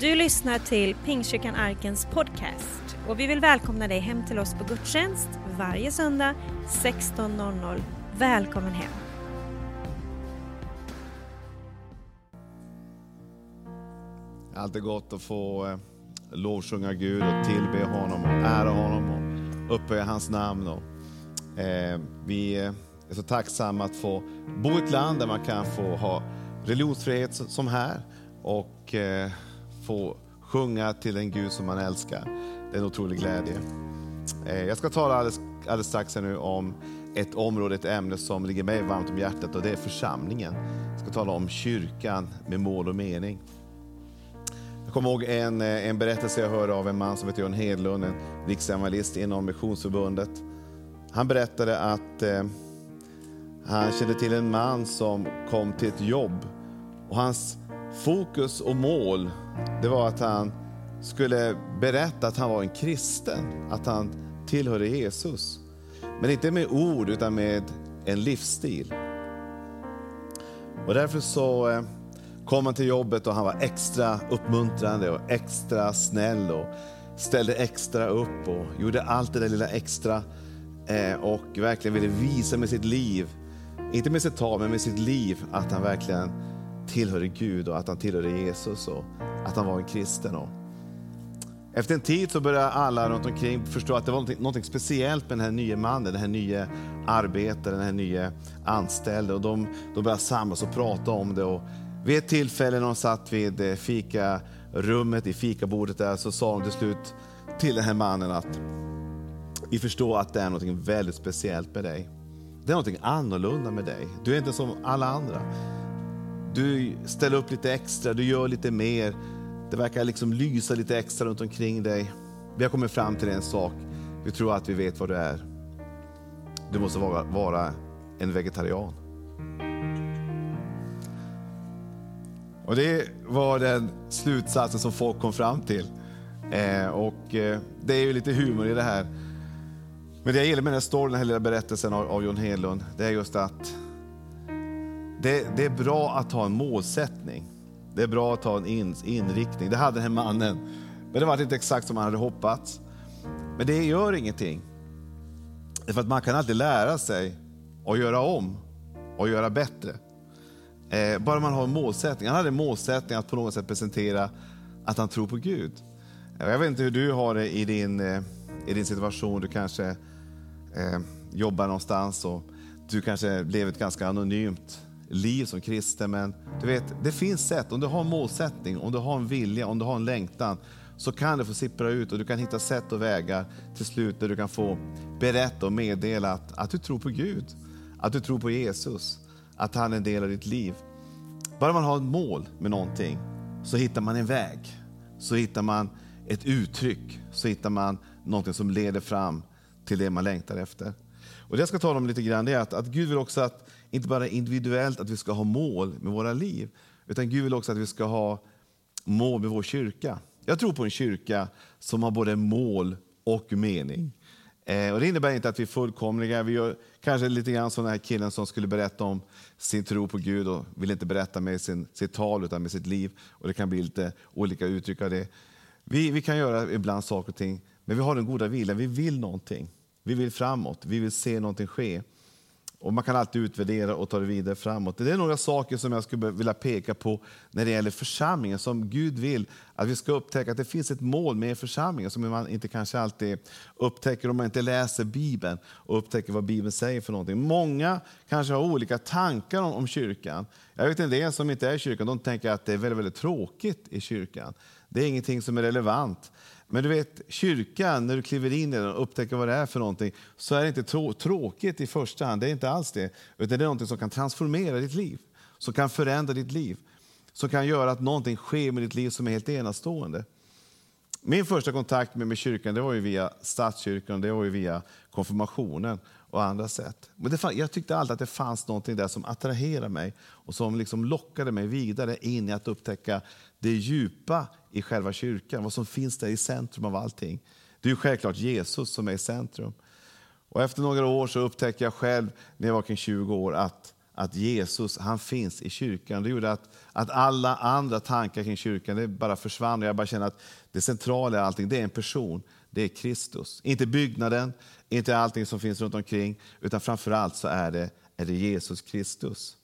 Du lyssnar till Pingstkyrkan Arkens podcast och vi vill välkomna dig hem till oss på gudstjänst varje söndag 16.00. Välkommen hem! Alltid gott att få eh, lovsjunga Gud och tillbe honom och ära honom och upphöja hans namn. Och, eh, vi eh, är så tacksamma att få bo i ett land där man kan få ha religionsfrihet som här och eh, få sjunga till en Gud som man älskar. Det är en otrolig glädje. Eh, jag ska tala alldeles, alldeles strax här nu om ett område, ett ämne som ligger mig varmt om hjärtat och det är församlingen. Jag ska tala om kyrkan med mål och mening. Jag kommer ihåg en, eh, en berättelse jag hörde av en man som heter John Hedlund, en riksevangelist inom Missionsförbundet. Han berättade att eh, han kände till en man som kom till ett jobb och hans fokus och mål det var att han skulle berätta att han var en kristen, att han tillhörde Jesus. Men inte med ord utan med en livsstil. Och därför så eh, kom han till jobbet och han var extra uppmuntrande och extra snäll och ställde extra upp och gjorde allt det där lilla extra eh, och verkligen ville visa med sitt liv, inte med sitt tal, men med sitt liv att han verkligen tillhörde Gud och att han tillhörde Jesus och att han var en kristen. Och efter en tid så började alla runt omkring förstå att det var något, något speciellt med den här nya mannen, den här nya arbetaren, den här nya anställde. Och de, de började samlas och prata om det. Och vid ett tillfälle när de satt vid eh, fikarummet, i fikabordet där, så sa de till slut till den här mannen att vi förstår att det är något väldigt speciellt med dig. Det är något annorlunda med dig. Du är inte som alla andra. Du ställer upp lite extra, du gör lite mer. Det verkar liksom lysa lite extra runt omkring dig. Vi har kommit fram till en sak. Vi tror att vi vet vad du är. Du måste vara, vara en vegetarian. Och Det var den slutsatsen som folk kom fram till. Eh, och eh, Det är ju lite humor i det här. Men det jag gillar med den här storyn, den här lilla berättelsen av, av John Hedlund, det är just att det, det, är bra att ha en målsättning. Det är bra att ha en in, inriktning. Det hade den här mannen. Men det var inte exakt som han hade hoppats. Men det gör ingenting. För att man kan alltid lära sig att göra om och göra bättre. Eh, bara man har en målsättning. Han hade en målsättning att på något sätt presentera att han tror på Gud. Eh, jag vet inte hur du har det i din, eh, i din situation. Du kanske eh, jobbar någonstans och du kanske lever ett ganska anonymt liv som kristen. Men du vet, det finns sätt. Om du har en målsättning, om du har en vilja, om du har en längtan så kan det få sippra ut och du kan hitta sätt och vägar till slut där du kan få berätta och meddela att, att du tror på Gud, att du tror på Jesus, att han är en del av ditt liv. Bara man har ett mål med någonting så hittar man en väg, så hittar man ett uttryck, så hittar man någonting som leder fram till det man längtar efter. Och Det jag ska tala om lite grann är att, att Gud vill också att inte bara individuellt att vi ska ha mål med våra liv, utan Gud vill också att vi ska ha mål med vår kyrka. Jag tror på en kyrka som har både mål och mening. Eh, och Det innebär inte att vi är fullkomliga. Vi gör kanske lite grann som den här killen som skulle berätta om sin tro på Gud och vill inte berätta med sin, sitt tal utan med sitt liv. Och Det kan bli lite olika uttryck av det. Vi, vi kan göra ibland saker och ting, men vi har den goda viljan. Vi vill någonting. Vi vill framåt. Vi vill se någonting ske. Och Man kan alltid utvärdera och ta det vidare framåt. Det är några saker som jag skulle vilja peka på när det gäller församlingen, som Gud vill att vi ska upptäcka att det finns ett mål med församlingen som man inte kanske alltid upptäcker om man inte läser Bibeln och upptäcker vad Bibeln säger för någonting. Många kanske har olika tankar om, om kyrkan. Jag vet en del som inte är i kyrkan, de tänker att det är väldigt, väldigt tråkigt i kyrkan. Det är ingenting som är relevant. Men du vet, kyrkan, när du kliver in i den och upptäcker vad det är för någonting, så är det inte trå tråkigt i första hand. Det är inte alls det. Utan det är någonting som kan transformera ditt liv, som kan förändra ditt liv, som kan göra att någonting sker med ditt liv som är helt enastående. Min första kontakt med, med kyrkan det var ju via statskyrkan, det var ju via konfirmationen och andra sätt. Men det, jag tyckte alltid att det fanns någonting där som attraherade mig och som liksom lockade mig vidare in i att upptäcka det djupa i själva kyrkan, vad som finns där i centrum av allting. Det är ju självklart Jesus som är i centrum. Och efter några år så upptäckte jag själv, när jag var kring 20 år, att, att Jesus han finns i kyrkan. Det gjorde att, att alla andra tankar kring kyrkan det bara försvann. Jag bara kände att det centrala i allting det är en person, det är Kristus. Inte byggnaden, inte allting som finns runt omkring, utan framför allt så är det, är det Jesus Kristus.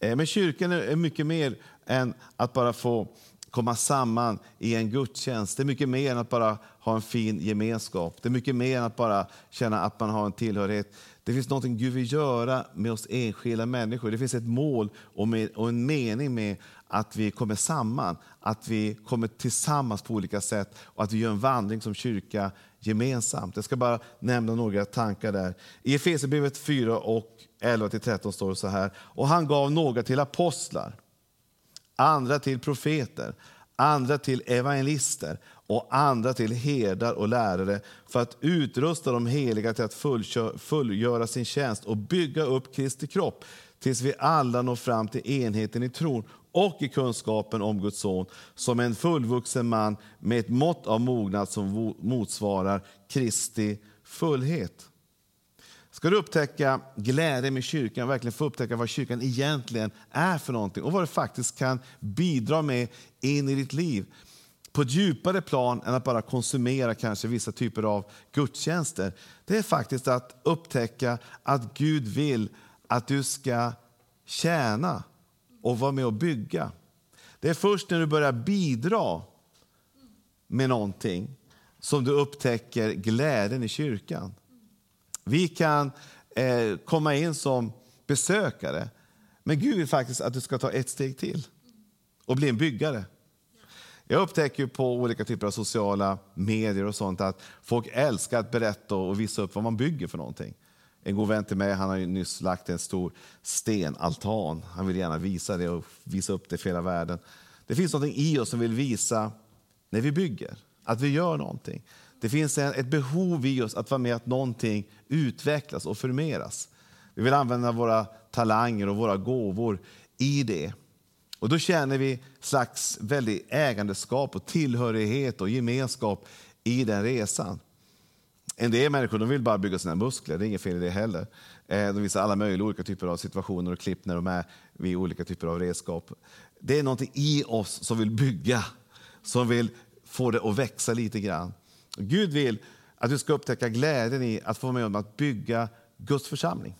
Eh, men kyrkan är mycket mer än att bara få komma samman i en gudstjänst. Det är mycket mer än att bara ha en fin gemenskap. Det är mycket mer än att bara känna att man har en tillhörighet. Det finns något Gud vill göra med oss enskilda människor. Det finns ett mål och, med, och en mening med att vi kommer samman, att vi kommer tillsammans på olika sätt och att vi gör en vandring som kyrka gemensamt. Jag ska bara nämna några tankar där. I Efesierbrevet 4 och 11-13 står det så här. Och han gav några till apostlar, andra till profeter, andra till evangelister och andra till herdar och lärare för att utrusta de heliga till att fullgöra sin tjänst och bygga upp Kristi kropp tills vi alla når fram till enheten i tron och i kunskapen om Guds son som en fullvuxen man med ett mått av mognad som motsvarar Kristi fullhet. Ska du upptäcka glädje med kyrkan, verkligen få upptäcka vad kyrkan egentligen är för någonting och vad det faktiskt kan bidra med in i ditt liv på ett djupare plan än att bara konsumera kanske vissa typer av gudstjänster. Det är faktiskt att upptäcka att Gud vill att du ska tjäna och vara med och bygga. Det är först när du börjar bidra med någonting som du upptäcker glädjen i kyrkan. Vi kan eh, komma in som besökare, men Gud vill faktiskt att du ska ta ett steg till och bli en byggare. Jag upptäcker på olika typer av sociala medier och sånt att folk älskar att berätta och visa upp vad man bygger för någonting. En god vän till mig han har nyss lagt en stor stenaltan. Han vill gärna visa det och visa upp det för hela världen. Det finns något i oss som vill visa när vi bygger, att vi gör någonting. Det finns ett behov i oss att vara med att någonting utvecklas och förmeras. Vi vill använda våra talanger och våra gåvor i det. Och Då känner vi slags väldigt ägandeskap, och tillhörighet och gemenskap i den resan. En del människor de vill bara bygga sina muskler, det är inget fel i det heller. Eh, de visar alla möjliga olika typer av situationer och klipp när de är vid olika typer av redskap. Det är någonting i oss som vill bygga, som vill få det att växa lite grann. Gud vill att du ska upptäcka glädjen i att få vara med om att bygga Guds församling.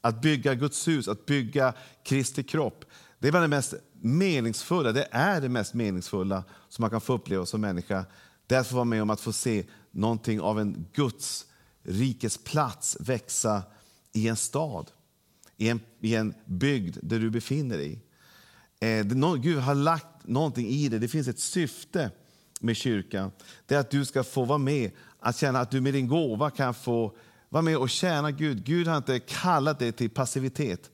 Att bygga Guds hus, att bygga Kristi kropp. Det är bland det mest meningsfulla, det är det mest meningsfulla som man kan få uppleva som människa. Det är att få vara med om att få se någonting av en Guds rikes plats växa i en stad, i en, i en bygd där du befinner dig. Eh, Gud har lagt någonting i det, det finns ett syfte med kyrkan. Det är att du ska få vara med, att känna att du med din gåva kan få vara med och tjäna Gud. Gud har inte kallat dig till passivitet.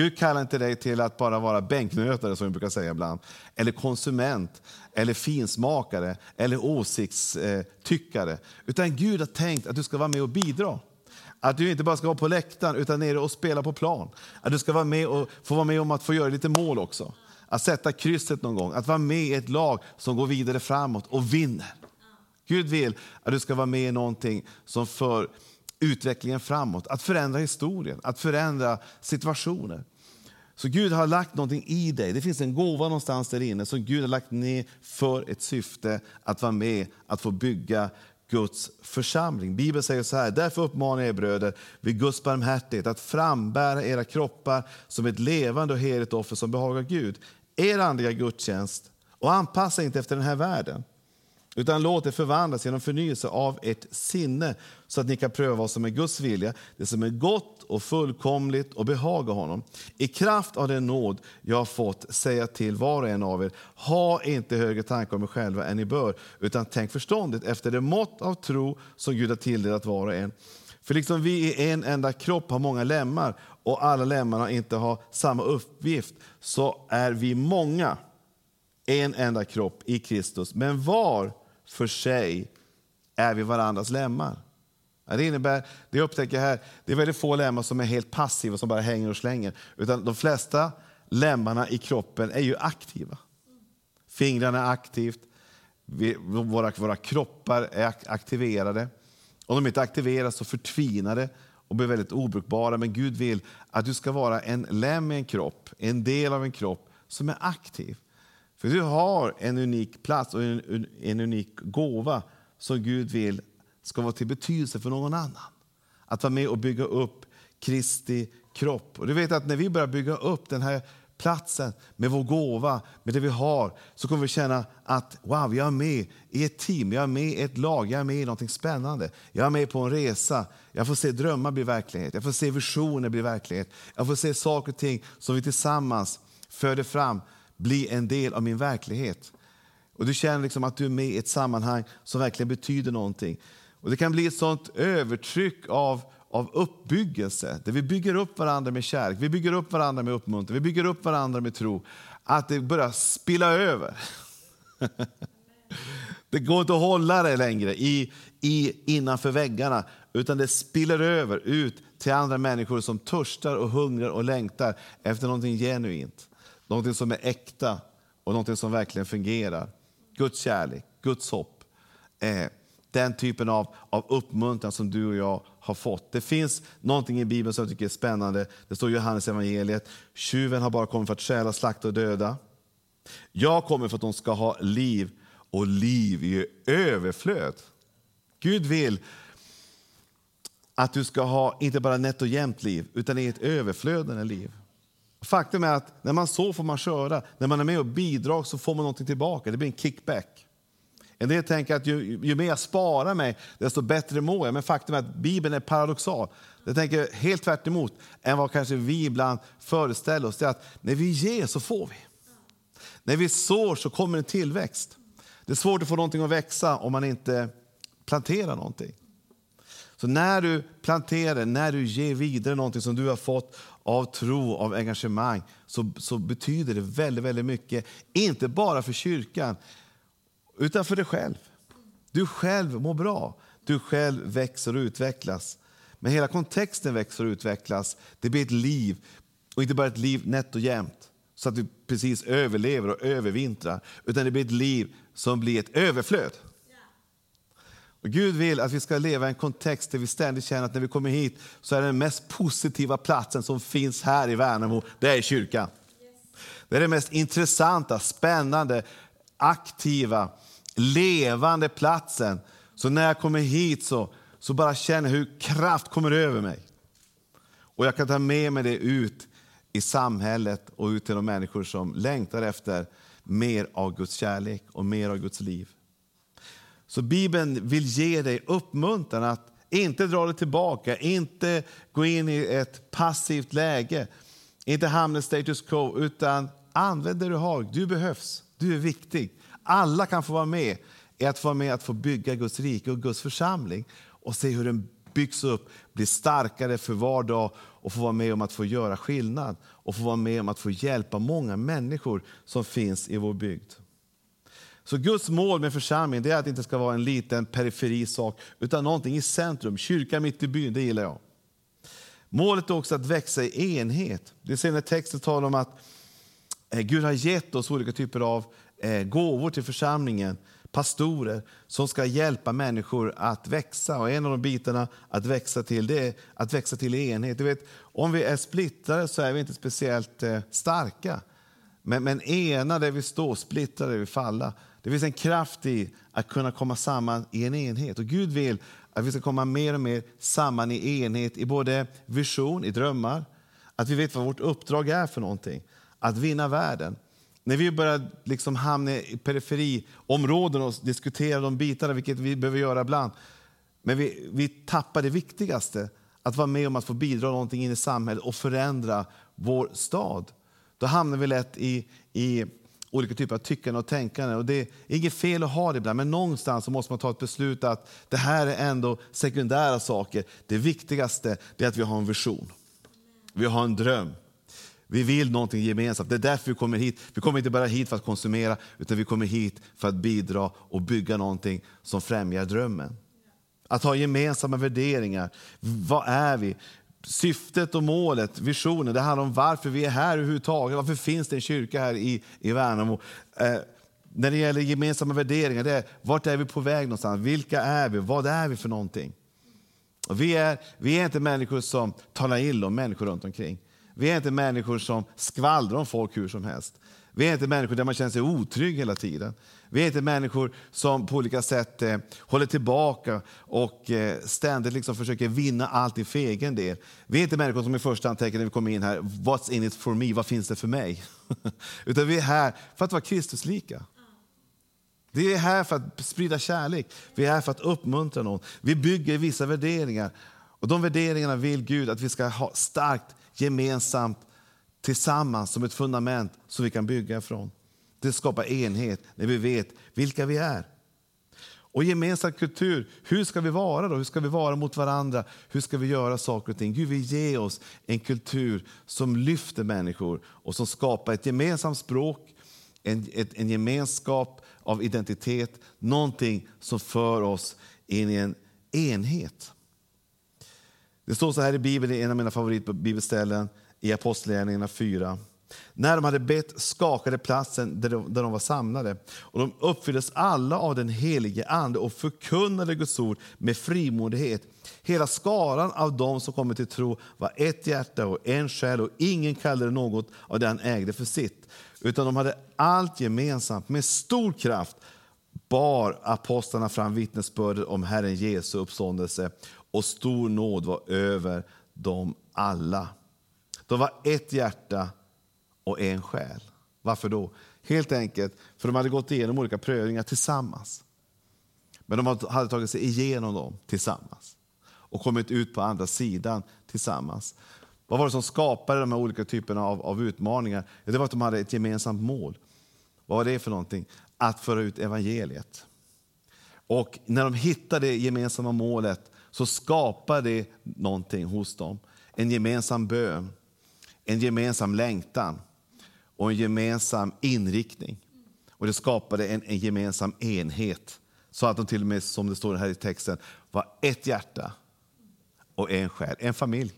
Gud kallar inte dig till att bara vara bänknötare, som vi brukar säga ibland, eller konsument, eller finsmakare, eller åsiktstyckare. Utan Gud har tänkt att du ska vara med och bidra. Att du inte bara ska vara på läktaren, utan nere och spela på plan. Att du ska vara med och få vara med om att få göra lite mål också. Att sätta krysset någon gång, att vara med i ett lag som går vidare framåt och vinner. Gud vill att du ska vara med i någonting som för utvecklingen framåt, att förändra historien, att förändra situationer. Så Gud har lagt någonting i dig. Det finns en gåva någonstans där inne som Gud har lagt ner för ett syfte att vara med, att få bygga Guds församling. Bibeln säger så här, därför uppmanar jag er bröder vid Guds barmhärtighet att frambära era kroppar som ett levande och heligt offer som behagar Gud. Er andliga gudstjänst och anpassa inte efter den här världen utan låt det förvandlas genom förnyelse av ert sinne så att ni kan pröva vad som är Guds vilja, det som är gott och fullkomligt och behaga honom. I kraft av den nåd jag har fått säga till var och en av er, ha inte högre tankar om er själva än ni bör, utan tänk förståndigt efter det mått av tro som Gud har tilldelat var och en. För liksom vi i en enda kropp har många lemmar och alla lemmarna inte har samma uppgift, så är vi många en enda kropp i Kristus, men var för sig är vi varandras lemmar. Det innebär, det jag upptäcker här, det är väldigt få lemmar som är helt passiva, som bara hänger och slänger. Utan de flesta lemmarna i kroppen är ju aktiva. Fingrarna är aktivt, vi, våra, våra kroppar är aktiverade. Om de inte aktiveras så förtvinar det och blir väldigt obrukbara. Men Gud vill att du ska vara en lem i en kropp, en del av en kropp som är aktiv. För du har en unik plats och en, en unik gåva som Gud vill ska vara till betydelse för någon annan. Att vara med och bygga upp Kristi kropp. Och du vet att när vi börjar bygga upp den här platsen med vår gåva, med det vi har, så kommer vi känna att wow, jag är med i ett team, jag är med i ett lag, jag är med i något spännande. Jag är med på en resa. Jag får se drömmar bli verklighet, jag får se visioner bli verklighet. Jag får se saker och ting som vi tillsammans föder fram bli en del av min verklighet. Och Du känner liksom att du är med i ett sammanhang som verkligen betyder någonting. Och Det kan bli ett sånt övertryck av, av uppbyggelse, där vi bygger upp varandra med kärlek, vi bygger upp varandra med uppmuntran, vi bygger upp varandra med tro, att det börjar spilla över. det går inte att hålla det längre i, i, innanför väggarna, utan det spiller över ut till andra människor som törstar och hungrar och längtar efter någonting genuint, någonting som är äkta och någonting som verkligen fungerar. Guds kärlek, Guds hopp. Eh, den typen av, av uppmuntran som du och jag har fått. Det finns någonting i Bibeln som jag tycker är spännande. Det står i Johannes evangeliet. Tjuven har bara kommit för att stjäla, slakta och döda. Jag kommer för att de ska ha liv och liv i överflöd. Gud vill att du ska ha inte bara nätt och jämnt liv, utan i ett överflödande liv. Faktum är att när man så får man köra. När man är med och bidrar så får man någonting tillbaka. Det blir en kickback. En del tänker att ju, ju mer jag sparar mig, desto bättre mår jag. Men faktum är att Bibeln är paradoxal. Det tänker helt tvärt emot än vad kanske vi ibland föreställer oss. Det är att när vi ger så får vi. När vi sår så kommer en tillväxt. Det är svårt att få någonting att växa om man inte planterar någonting. Så när du planterar, när du ger vidare någonting som du har fått av tro, av engagemang, så, så betyder det väldigt, väldigt mycket. Inte bara för kyrkan, utan för dig själv. Du själv mår bra. Du själv växer och utvecklas. Men hela kontexten växer och utvecklas. Det blir ett liv, och inte bara ett liv nätt och jämnt så att du precis överlever och övervintrar, utan det blir ett liv som blir ett överflöd. Och Gud vill att vi ska leva i en kontext där vi ständigt känner att när vi kommer hit så är den mest positiva platsen som finns här i Värnamo, det är kyrkan. Det är den mest intressanta, spännande, aktiva, levande platsen. Så när jag kommer hit så, så bara känner jag hur kraft kommer över mig. Och jag kan ta med mig det ut i samhället och ut till de människor som längtar efter mer av Guds kärlek och mer av Guds liv. Så Bibeln vill ge dig uppmuntran att inte dra dig tillbaka, inte gå in i ett passivt läge, inte hamna i status quo, utan använd det du har. Du behövs, du är viktig. Alla kan få vara med i att få vara med att få bygga Guds rike och Guds församling och se hur den byggs upp, blir starkare för var dag och få vara med om att få göra skillnad och få vara med om att få hjälpa många människor som finns i vår bygd. Så Guds mål med församlingen är att det inte ska vara en liten periferi sak utan någonting i centrum, kyrka mitt i byn, det gillar jag. Målet är också att växa i enhet. Det ser när texten talar om att eh, Gud har gett oss olika typer av eh, gåvor till församlingen, pastorer som ska hjälpa människor att växa. Och en av de bitarna att växa till det är att växa till enhet. Du vet, om vi är splittrade så är vi inte speciellt eh, starka. Men, men ena där vi står, splittrade vi falla. Det finns en kraft i att kunna komma samman i en enhet. Och Gud vill att vi ska komma mer och mer samman i enhet i både vision, i drömmar, att vi vet vad vårt uppdrag är för någonting. Att vinna världen. När vi börjar liksom hamna i periferiområden och diskutera de bitarna, vilket vi behöver göra ibland, men vi, vi tappar det viktigaste, att vara med om att få bidra någonting in i samhället och förändra vår stad. Då hamnar vi lätt i, i olika typer av tyckande och tänkande. Och det är inget fel att ha det ibland, men någonstans måste man ta ett beslut att det här är ändå sekundära saker. Det viktigaste är att vi har en vision. Vi har en dröm. Vi vill någonting gemensamt. Det är därför vi kommer hit. Vi kommer inte bara hit för att konsumera, utan vi kommer hit för att bidra och bygga någonting som främjar drömmen. Att ha gemensamma värderingar. Vad är vi? Syftet och målet, visionen, det handlar om varför vi är här överhuvudtaget. Varför finns det en kyrka här i, i Värnamo? Eh, när det gäller gemensamma värderingar, det är vart är vi på väg någonstans? Vilka är vi? Vad är vi för någonting? Och vi, är, vi är inte människor som talar illa om människor runt omkring. Vi är inte människor som skvallrar om folk hur som helst. Vi är inte människor där man känner sig otrygg hela tiden. Vi är inte människor som på olika sätt eh, håller tillbaka och eh, ständigt liksom försöker vinna allt för egen del. Vi är inte människor som i första hand tänker när vi kommer in här, what's in it for me, vad finns det för mig? Utan vi är här för att vara Kristuslika. Vi är här för att sprida kärlek, vi är här för att uppmuntra någon. Vi bygger vissa värderingar och de värderingarna vill Gud att vi ska ha starkt gemensamt tillsammans som ett fundament som vi kan bygga ifrån. Det skapar enhet när vi vet vilka vi är. Och gemensam kultur, hur ska vi vara då? Hur ska vi vara mot varandra? Hur ska vi göra saker och ting? Gud vill ge oss en kultur som lyfter människor och som skapar ett gemensamt språk, en, ett, en gemenskap av identitet, någonting som för oss in i en enhet. Det står så här i Bibeln, i en av mina favoritbibelställen, i Apostlagärningarna 4. När de hade bett skakade platsen där de, där de var samlade och de uppfylldes alla av den helige Ande och förkunnade Guds ord med frimodighet. Hela skaran av dem som kommit till tro var ett hjärta och en själ och ingen kallade något av det han ägde för sitt utan de hade allt gemensamt. Med stor kraft bar apostlarna fram vittnesbördet om Herren Jesu uppståndelse och stor nåd var över dem alla. De var ett hjärta och en själ. Varför då? Helt enkelt för de hade gått igenom olika prövningar tillsammans. Men de hade tagit sig igenom dem tillsammans och kommit ut på andra sidan tillsammans. Vad var det som skapade de här olika typerna av, av utmaningar? Det var att de hade ett gemensamt mål. Vad var det för någonting? Att föra ut evangeliet. Och när de hittade det gemensamma målet så skapade det någonting hos dem. En gemensam bön, en gemensam längtan och en gemensam inriktning. Och det skapade en, en gemensam enhet. Så att de till och med, som det står här i texten, var ett hjärta och en själ, en familj.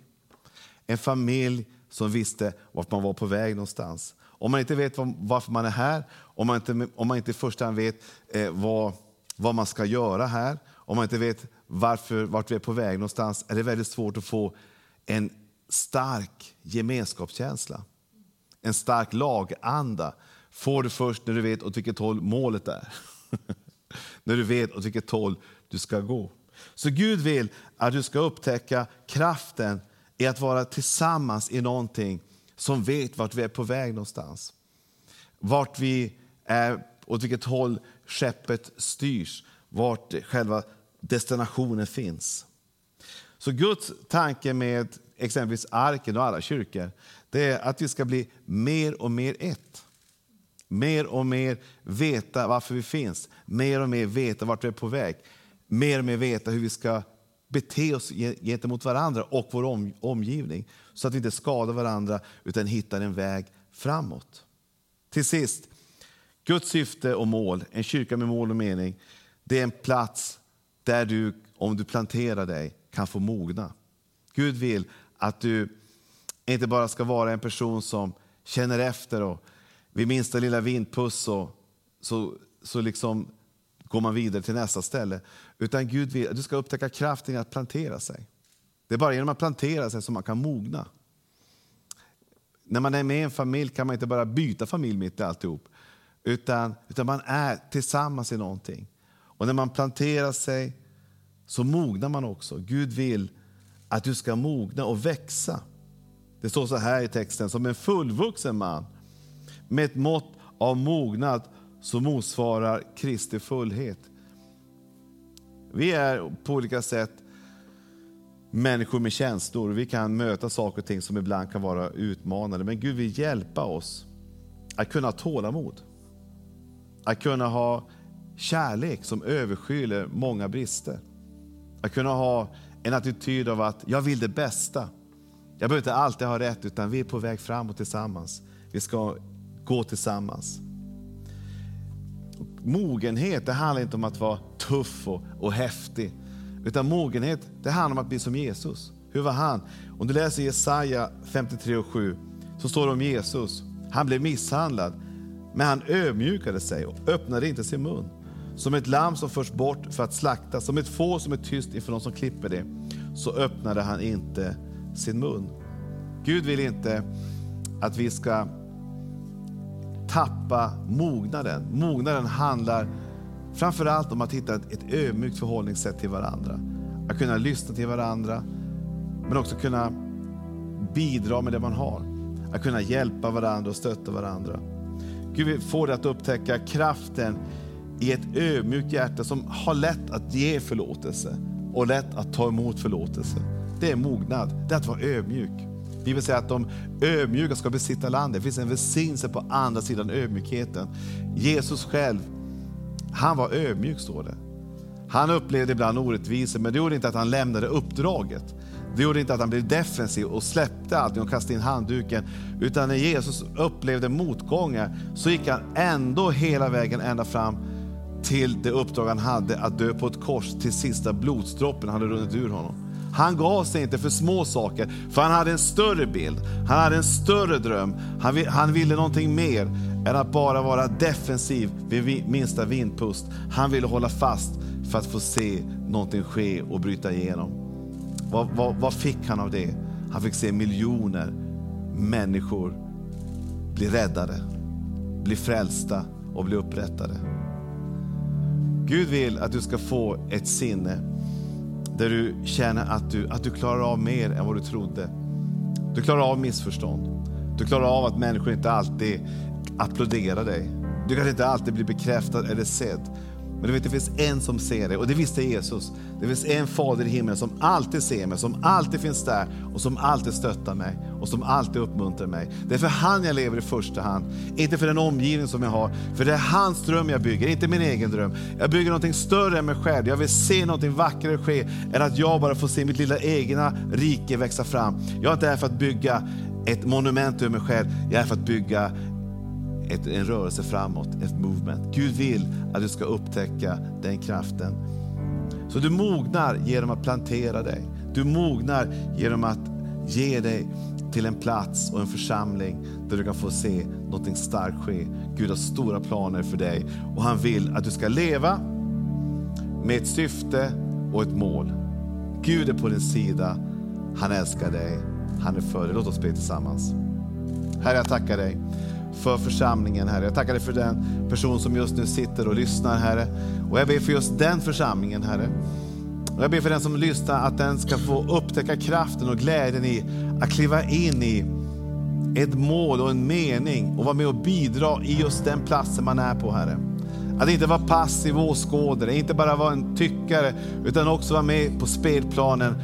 En familj som visste vart man var på väg någonstans. Om man inte vet varför man är här, om man inte, om man inte i första hand vet eh, vad, vad man ska göra här, om man inte vet varför, vart vi är på väg någonstans, är det väldigt svårt att få en stark gemenskapskänsla. En stark laganda får du först när du vet åt vilket håll målet är. när du vet åt vilket håll du ska gå. Så Gud vill att du ska upptäcka kraften i att vara tillsammans i någonting som vet vart vi är på väg någonstans. Vart vi är, åt vilket håll skeppet styrs, vart själva destinationen finns. Så Guds tanke med exempelvis arken och alla kyrkor, det är att vi ska bli mer och mer ett. Mer och mer veta varför vi finns, mer och mer veta vart vi är på väg. Mer och mer veta hur vi ska bete oss gentemot varandra och vår omgivning så att vi inte skadar varandra utan hittar en väg framåt. Till sist, Guds syfte och mål, en kyrka med mål och mening, det är en plats där du, om du planterar dig, kan få mogna. Gud vill att du inte bara ska vara en person som känner efter och vid minsta lilla vindpuss och, så, så liksom går man vidare till nästa ställe. Utan Gud vill att du ska upptäcka kraften i att plantera sig. Det är bara genom att plantera sig som man kan mogna. När man är med i en familj kan man inte bara byta familj mitt i alltihop. Utan, utan man är tillsammans i någonting. Och när man planterar sig så mognar man också. Gud vill att du ska mogna och växa. Det står så här i texten, som en fullvuxen man med ett mått av mognad som motsvarar Kristi fullhet. Vi är på olika sätt människor med känslor. Vi kan möta saker och ting som ibland kan vara utmanande. Men Gud vill hjälpa oss att kunna ha tålamod. Att kunna ha kärlek som överskyler många brister. Att kunna ha en attityd av att jag vill det bästa. Jag behöver inte alltid ha rätt, utan vi är på väg framåt tillsammans. Vi ska gå tillsammans. Mogenhet det handlar inte om att vara tuff och, och häftig. Utan mogenhet det handlar om att bli som Jesus. Hur var han? Om du läser Jesaja 53 och 7 så står det om Jesus. Han blev misshandlad, men han ödmjukade sig och öppnade inte sin mun. Som ett lamm som förs bort för att slaktas, som ett får som är tyst inför någon som klipper det. så öppnade han inte sin mun. Gud vill inte att vi ska tappa mognaden. Mognaden handlar framförallt om att hitta ett ödmjukt förhållningssätt till varandra. Att kunna lyssna till varandra, men också kunna bidra med det man har. Att kunna hjälpa varandra och stötta varandra. Gud vill få dig att upptäcka kraften i ett ödmjukt hjärta som har lätt att ge förlåtelse och lätt att ta emot förlåtelse. Det är mognad, det är att vara ödmjuk. Bibeln säger att de ödmjuka ska besitta landet. Det finns en välsignelse på andra sidan ödmjukheten. Jesus själv, han var ödmjuk står det. Han upplevde ibland orättvisor, men det gjorde inte att han lämnade uppdraget. Det gjorde inte att han blev defensiv och släppte allting och kastade in handduken. Utan när Jesus upplevde motgångar så gick han ändå hela vägen ända fram till det uppdrag han hade att dö på ett kors till sista blodsdroppen hade runnit ur honom. Han gav sig inte för små saker, för han hade en större bild. Han hade en större dröm. Han, han ville någonting mer än att bara vara defensiv vid minsta vindpust. Han ville hålla fast för att få se någonting ske och bryta igenom. Vad, vad, vad fick han av det? Han fick se miljoner människor bli räddade, bli frälsta och bli upprättade. Gud vill att du ska få ett sinne där du känner att du, att du klarar av mer än vad du trodde. Du klarar av missförstånd. Du klarar av att människor inte alltid applåderar dig. Du kanske inte alltid blir bekräftad eller sedd. Men du vet, det finns en som ser dig och det visste Jesus. Det finns en fader i himlen som alltid ser mig, som alltid finns där och som alltid stöttar mig och som alltid uppmuntrar mig. Det är för han jag lever i första hand, inte för den omgivning som jag har. För det är hans dröm jag bygger, inte min egen dröm. Jag bygger någonting större än mig själv. Jag vill se någonting vackrare ske än att jag bara får se mitt lilla egna rike växa fram. Jag är inte här för att bygga ett monument över mig själv. Jag är här för att bygga ett, en rörelse framåt, ett movement. Gud vill att du ska upptäcka den kraften. Så du mognar genom att plantera dig. Du mognar genom att ge dig till en plats och en församling där du kan få se något starkt ske. Gud har stora planer för dig och han vill att du ska leva med ett syfte och ett mål. Gud är på din sida. Han älskar dig. Han är för dig. Låt oss be tillsammans. Herre, jag tackar dig för församlingen, Herre. Jag tackar dig för den person som just nu sitter och lyssnar, Herre. Och jag ber för just den församlingen, Herre. Och jag ber för den som lyssnar att den ska få upptäcka kraften och glädjen i att kliva in i ett mål och en mening och vara med och bidra i just den platsen man är på, Herre. Att inte vara passiv åskådare, inte bara vara en tyckare, utan också vara med på spelplanen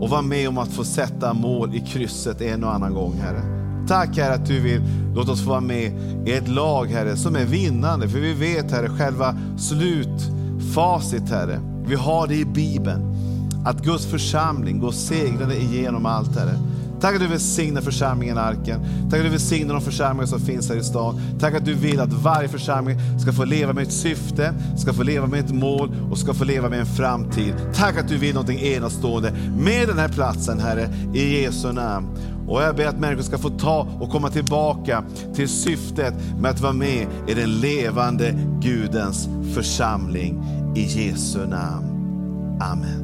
och vara med om att få sätta mål i krysset en och annan gång, Herre. Tack Herre att du vill låta oss få vara med i ett lag Herre som är vinnande. För vi vet Herre själva slutfacit Herre. Vi har det i Bibeln. Att Guds församling går segrande igenom allt Herre. Tack att du välsignar församlingen Arken. Tack att du välsignar de församlingar som finns här i stan. Tack att du vill att varje församling ska få leva med ett syfte, ska få leva med ett mål och ska få leva med en framtid. Tack att du vill någonting enastående med den här platsen Herre, i Jesu namn. Och jag ber att människor ska få ta och komma tillbaka till syftet med att vara med i den levande Gudens församling. I Jesu namn. Amen.